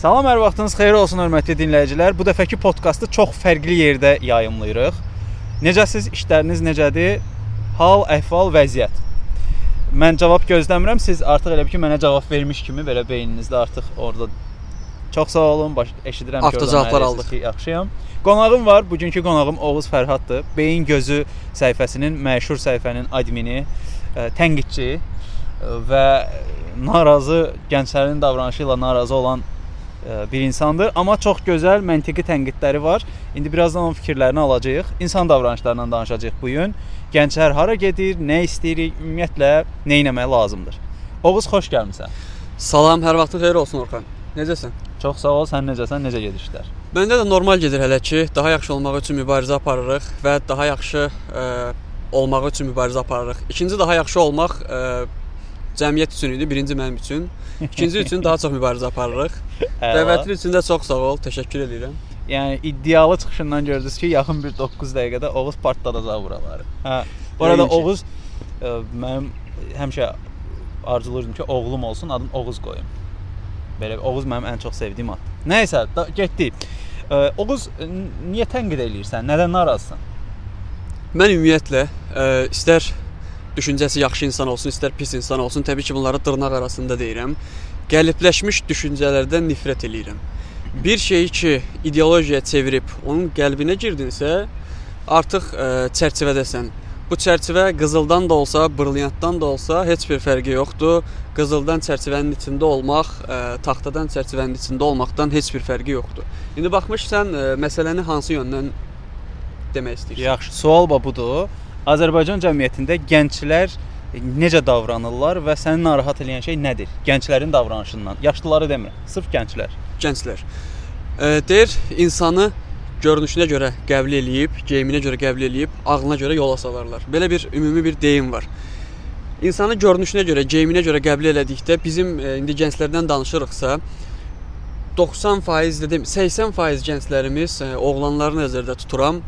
Salam, hər vaxtınız xeyir olsun hörmətli dinləyicilər. Bu dəfəki podkastı çox fərqli yerdə yayımlayırıq. Necəsiz? İşləriniz necədir? Hal, əhval, vəziyyət. Mən cavab gözləmirəm. Siz artıq elə bil ki, mənə cavab vermiş kimi belə beyninizdə artıq orada Çox sağ olun. Baş eşidirəm ki, avtocavablar aldıq. Ki, yaxşıyam. Qonağım var. Bugünkü qonağım Oğuz Fərhaddır. Beyin Gözü səhifəsinin məşhur səhifənin admini, ə, tənqidçi və narazı gənclərin davranışı ilə narazı olan bir insandır, amma çox gözəl məntiqi tənqidləri var. İndi birazdan onun fikirlərini alacağıq. İnsan davranışlarından danışacağıq bu gün. Gənclər hara gedir, nə istəyirik, ümumiyyətlə nə etmək lazımdır. Oğuz xoş gəlmisən. Salam, hər vaxtın xeyir olsun Orxan. Necəsən? Çox sağ ol. Sən necəsən? Necə gedir işlər? Məndə də normal gedir hələ ki. Daha yaxşı olmaq üçün mübarizə aparırıq və daha yaxşı ə, olmaq üçün mübarizə aparırıq. İkinci daha yaxşı olmaq ə, cəmiyyət üçün idi, birinci mənim üçün. İkinci üçün daha çox mübarizə aparırıq. Dəvətin üçün də çox sağ ol, təşəkkür edirəm. Yəni iddialı çıxışından gördünüz ki, yaxın bir 9 dəqiqədə Oğuz partladacaq buraları. Hə. Bu arada Oğuz ə, mənim həmişə arzulayırdım ki, oğlum olsun, adım Oğuz qoyum. Belə Oğuz mənim ən çox sevdiyim ad. Nəysə, getdik. Ə, Oğuz niyə tənqid eləyirsən? Nədən narazısan? Mən ümumiyyətlə ə, istər düşüncəsi yaxşı insan olsun, istər pis insan olsun, təbii ki, bunları dırnaq arasında deyirəm. Qəlibləşmiş düşüncələrdən nifrət eləyirəm. Bir şeyi ki, ideologiyaya çevirib onun qəlbinə girdinsə, artıq ə, e, çərçivədəsən. Bu çərçivə qızıldan da olsa, brilliantdan da olsa heç bir fərqi yoxdur. Qızıldan çərçivənin içində olmaq, ə, e, taxtadan çərçivənin içində olmaqdan heç bir fərqi yoxdur. İndi baxmışsan ə, e, məsələni hansı yöndən demək istəyirsən? Yaxşı, sual budur. Azərbaycan cəmiyyətində gənclər necə davranırlar və səni narahat edən şey nədir? Gənclərin davranışından. Yaşlıları demirəm, sırf gənclər. Gənclər. E, deyir, insanı görünüşünə görə qəbul eləyib, geyiminə görə qəbul eləyib, ağlına görə yola salarlar. Belə bir ümumi bir deyim var. İnsanı görünüşünə görə, geyiminə görə qəbul elədikdə bizim e, indi gənclərdən danışırıqsa 90% dedim, 80% gənclərimiz, e, oğlanları nəzərdə tuturam,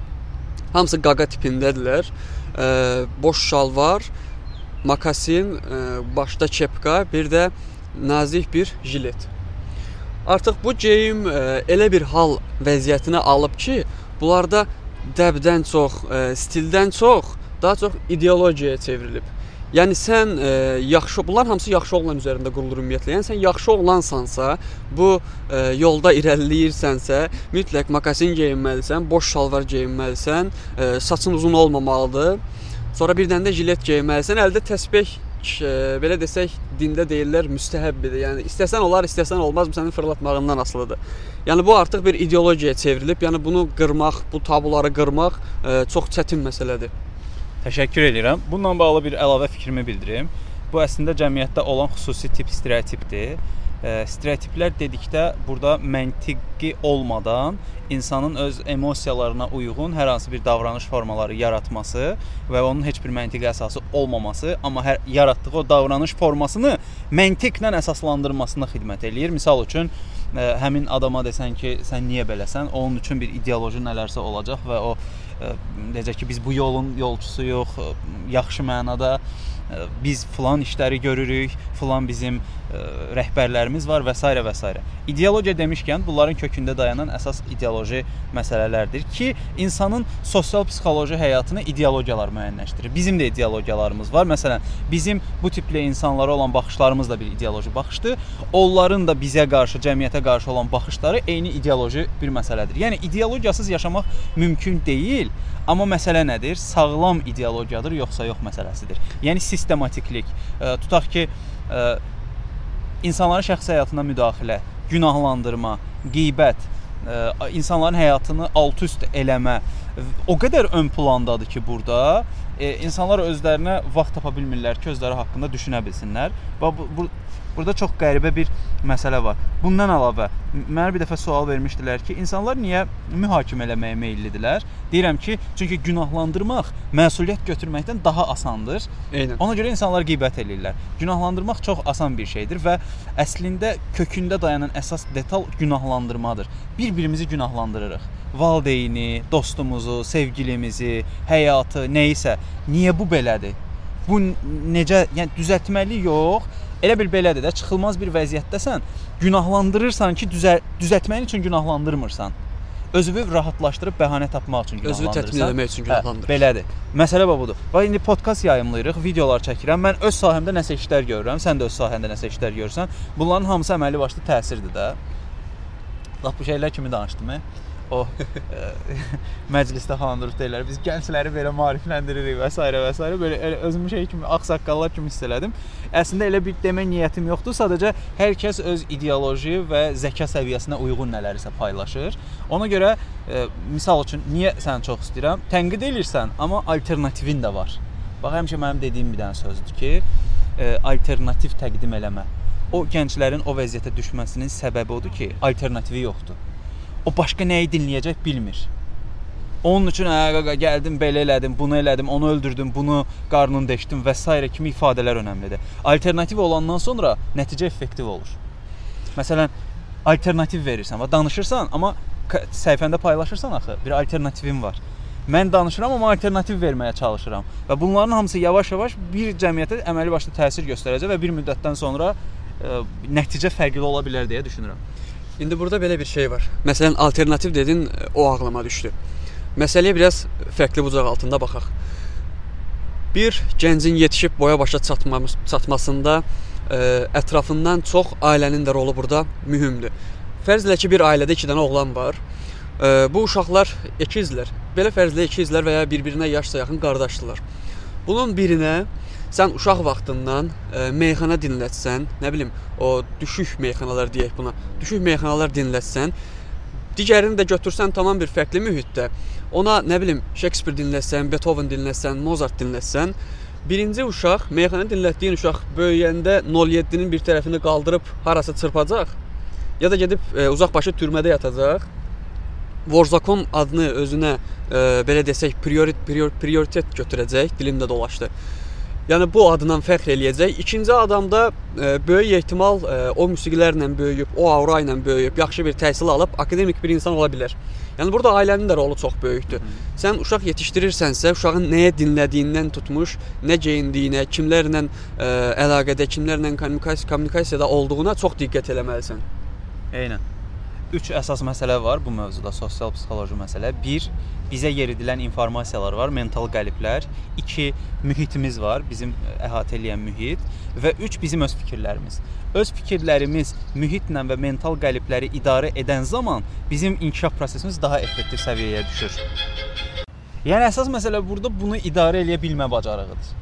hamısı qaqa tipindədirlər e, boş şalvar, makasin, e, başda kepka, bir də nazik bir jilet. Artıq bu geyim e, elə bir hal vəziyyətinə alıb ki, bunlarda dəbdən çox, e, stildən çox, daha çox ideologiyaya çevrilib. Yəni sən e, yaxşı bunlar hamısı yaxşı oğlan üzərində qurulur ümumiyyətlə. Yəni sən yaxşı oğlansansa, bu e, yolda irəliləyirsənsə, mütləq makasin geyinməlisən, boş şalvar geyinməlisən, e, saçın uzun olmamalıdır. Sonra bir dənə də jilet geyinməlisən. Əldə təsbeh e, belə desək dində deyirlər müstəhəbbidir. Yəni istəsən olar, istəsən olmaz, bu sənin fırlatmağından asılıdır. Yəni bu artıq bir ideologiyaya çevrilib. Yəni bunu qırmaq, bu tabuları qırmaq e, çox çətin məsələdir. Təşəkkür edirəm. Bununla bağlı bir əlavə fikrimi bildirim. Bu əslində cəmiyyətdə olan xüsusi tip stereotipdir. E, stereotiplər dedikdə burada məntiqi olmadan insanın öz emosiyalarına uyğun hər hansı bir davranış formaları yaratması və onun heç bir məntiqi əsası olmaması, amma hər yaratdığı o davranış formasını məntiqlə əsaslandırmasına xidmət eləyir. Məsəl üçün ə, həmin adama desən ki, sən niyə beləsən? Onun üçün bir ideoloji nələrsə olacaq və o necə ki biz bu yolun yolçusuyuq, yaxşı mənada biz filan işləri görürük, filan bizim ə, rəhbərlərimiz var və s. və s. İdeologiya demişkən bunların kökündə dayanan əsas ideoloji məsələlərdir ki, insanın sosial psixoloji həyatını ideologiyalar müəyyənləşdirir. Bizim də ideologiyalarımız var. Məsələn, bizim bu tiplə insanlara olan baxışlarımız da bir ideoloji baxışdır. Onların da bizə qarşı, cəmiyyətə qarşı olan baxışları eyni ideoloji bir məsələdir. Yəni ideologiyasız yaşamaq mümkün deyil. Amma məsələ nədir? Sağlam ideologiyadır yoxsa yox məsələsidir. Yəni sistematiklik. E, tutaq ki, e, insanların şəxsi həyatına müdaxilə, günahlandırma, qeybət, ə, e, insanların həyatını alt-üst eləmə o qədər ön plandadır ki, burada e, insanlar özlərinə vaxt tapa bilmirlər ki, özləri haqqında düşünə bilsinlər. Və bu, bu Burada çox qəribə bir məsələ var. Bundan əlavə mənə bir dəfə sual vermişdilər ki, insanlar niyə mühakimə eləməyə meyllidirlər? Deyirəm ki, çünki günahlandırmaq məsuliyyət götürməkdən daha asandır. Eynən. Ona görə insanlar qeybət eləyirlər. Günahlandırmaq çox asan bir şeydir və əslində kökündə dayanan əsas detal günahlandırmadır. Bir-birimizi günahlandırırıq. Valideyni, dostumuzu, sevgilimizi, həyatı, nə isə. Niyə bu belədir? Bu necə, yəni düzəltməli yox, Elə bil belədir də, çıxılmaz bir vəziyyətdəsən, günahlandırırsan ki, düzə düzəltməyin üçün günahlandırmırsan. Özünü rahatlaşdırıb bəhanə tapmaq üçün Özünü günahlandırırsan. təmin etmək üçün günahlandır. Hə, belədir. Məsələ budur. Bax indi podkast yayımlayırıq, videolar çəkirəm. Mən öz sahəmdə nəsə işlər görürəm, sən də öz sahəndə nəsə işlər görürsən. Bunların hamısı əməlli başlı təsirdir də. Lap bu şeylər kimi danışdım. He? O ə, məclisdə xanandırıb deyirlər. Biz gəncləri belə maarifləndiririk və s. və s. belə elə özümü şey kimi ağsaqqallar kimi hiss elədim. Əslində elə bir demə niyyətim yoxdur. Sadəcə hər kəs öz ideoloji və zəka səviyyəsinə uyğun nələrisə paylaşır. Ona görə ə, misal üçün niyə sən çox istəyirəm? Tənqid elirsən, amma alternativin də var. Bax həmişə mənim dediyim bir dənə sözdür ki, ə, alternativ təqdim eləmə. O gənclərin o vəziyyətə düşməsinin səbəbi odur ki, alternativi yoxdur. O başqa nəyi dinləyəcək bilmir. Onun üçün hə qaqa gəldim, belə elədim, bunu elədim, onu öldürdüm, bunu qarnını deşdim və s. kimi ifadələr önəmlidir. Alternativ olandan sonra nəticə effektiv olur. Məsələn, alternativ verirsən və danışırsan, amma səhifəndə paylaşırsan axı, bir alternativin var. Mən danışıram, amma alternativ verməyə çalışıram və bunların hamısı yavaş-yavaş bir cəmiyyətə əməli başlı təsir göstərəcək və bir müddətdən sonra ə, nəticə fərqli ola bilər deyə düşünürəm. İndi burada belə bir şey var. Məsələn, alternativ dedin, o ağlıma düşdü. Məsələyə biraz fərqli bucaq altında baxaq. Bir gəncin yetişib boya başa çatmamış çatmasında ə, ətrafından çox ailənin də rolu burada mühümdür. Fərz elə ki, bir ailədə 2 dənə oğlan var. Ə, bu uşaqlar ikizlər. Belə fərzlə ikizlər və ya bir-birinə yaşca yaxın qardaşdırlar. Bunun birinə sən uşaq vaxtından ə, meyxana dinlətsən, nə bilim, o düşük meyxanalar deyək buna. Düşük meyxanalar dinlətsən, digərini də götürsən tamam bir fərqli mühitdə. Ona nə bilim, Shakespeare dinləsən, Beethoven dinləsən, Mozart dinləsən, birinci uşaq, meyxana dinlətdiyin uşaq böyüyəndə 07-nin bir tərəfini qaldırıb harasa çırpacaq, ya da gedib e, uzaqbaşı türmədə yatacaq. Vorzakon adını özünə e, belə desək priori, prior, prioritet götürəcək, dilimdə dolaşdı. Yəni bu adından fəxr eləyəcək. İkinci adamda e, böyük ehtimal e, o musiqilərlə böyüyüb, o aura ilə böyüyüb, yaxşı bir təhsil alıb akademik bir insan ola bilər. Yəni burada ailənin də rolu çox böyükdür. Sən uşaq yetişdirirsənsə, uşağın nəyə dinlədiyindən tutmuş, nə geyindiyinə, kimlərlə ə, əlaqədə, kimlərlə kommunikasiya kommunikasiyada olduğuna çox diqqət eləməlisən. Eynən. 3 əsas məsələ var bu mövzuda, sosial psixoloji məsələ. 1. Bizə yeridilən informasiyalar var, mental qəliblər. 2. Mühitimiz var, bizim əhatə edən mühit və 3. bizim öz fikirlərimiz. Öz fikirlərimiz mühitlə və mental qəlibləri idarə edən zaman bizim inkişaf prosesimiz daha effektiv səviyyəyə düşür. Yəni əsas məsələ burada bunu idarə eləyə bilmə bacarığıdır.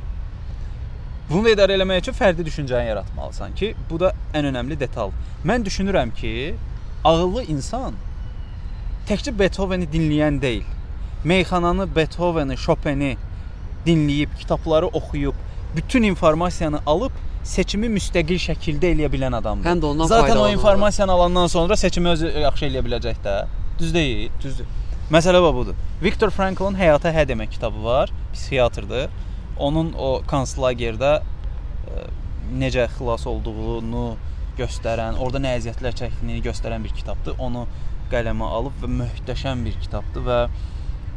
Bunu da idarə eləmək üçün fərdi düşüncəni yaratmalısan ki, bu da ən önəmli detal. Mən düşünürəm ki, ağıllı insan təkcə Beethoveni dinləyən deyil. Meyxananı, Beethoveni, Chopini dinləyib, kitabları oxuyub, bütün informasiyanı alıb seçimi müstəqil şəkildə eləyə bilən adamdır. Həm də ondan Zaten o informasiyanı alandan sonra seçimi özü yaxşı eləyə biləcək də. Düz deyil? Düzdür. Məsələ budur. Viktor Frankl'ın Həyata Hə demək kitabı var, psixiatrdır. Onun o konslagerdə ə, necə xilas olduğunu göstərən, orada nə əziyyətlər çəkdiyini göstərən bir kitabdır. Onu qələmə alıb və möhtəşəm bir kitabdır və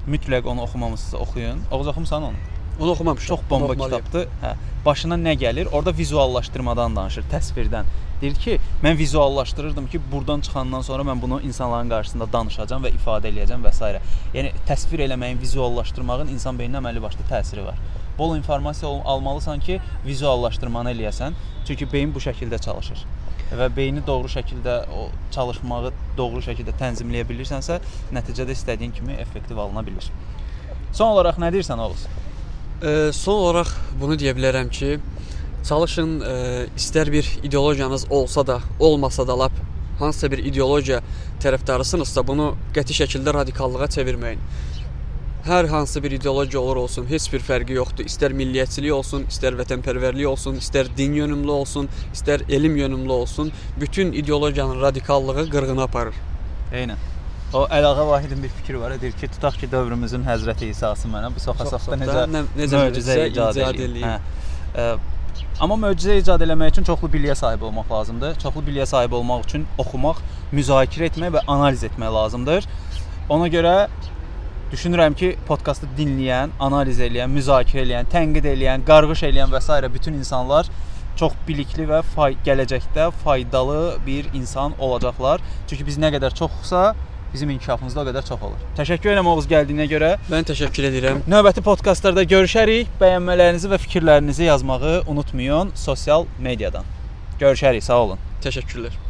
mütləq onu oxumamısınızsa oxuyun. Oğuz oxumusan onu? Onu oxumamışam. Çox bomba Oxumalıyam. kitabdır. Hə, başına nə gəlir? Orada vizuallaşdırmadan danışır, təsvirdən. Deyir ki, mən vizuallaşdırırdım ki, burdan çıxandan sonra mən bunu insanların qarşısında danışacağam və ifadə eləyəcəm və s. Yəni təsvir eləməyin, vizuallaşdırmağın insan beyninə əməlli başlı təsiri var. Bol informasiya al- almalısan ki, vizuallaşdırmanı eləyəsən. Çünki beyin bu şəkildə çalışır. Və beyni doğru şəkildə o çalışmağı doğru şəkildə tənzimləyə bilirsənsə, nəticədə istədiyin kimi effektiv alına bilər. Son olaraq nə deyirsən Oğuz? Ə, son olaraq bunu deyə bilərəm ki, çalışın ə, istər bir ideologiyanız olsa da, olmasa da lap hansısa bir ideologiya tərəfdarısınızsa, bunu qəti şəkildə radikallığa çevirməyin. Hər hansı bir ideologiya olur olsun, heç bir fərqi yoxdur. İstər milliyyətçilik olsun, istər vətənpərvərlik olsun, istər din yönümlü olsun, istər elm yönümlü olsun, bütün ideologiyanın radikallığı qırğına aparır. Eynən. O Əlağa Vahidin bir fikri var. Deyir ki, tutaq ki, dövrümüzün Həzrəti İsa'sı mənə bu soxa-soxda necə nə- necə möcüzə icad icad eləyib. Hə. Ə, Amma möcüzə icad eləmək üçün çoxlu biliyə sahib olmaq lazımdır. Çoxlu biliyə sahib olmaq üçün oxumaq, müzakirə etmək və analiz etmək lazımdır. Ona görə düşünürəm ki, podkastı dinləyən, analiz edən, müzakirə edən, tənqid edən, qarğış edən və s. bütün insanlar çox bilikli və fay gələcəkdə faydalı bir insan olacaqlar. Çünki biz nə qədər çoxsa bizim inkişafımız da o qədər çox olur. Təşəkkür edirəm Oğuz gəldiyinə görə. Mən təşəkkür edirəm. Növbəti podkastlarda görüşərik. Bəyənmələrinizi və fikirlərinizi yazmağı unutmayın sosial mediadan. Görüşərik. Sağ olun. Təşəkkürlər.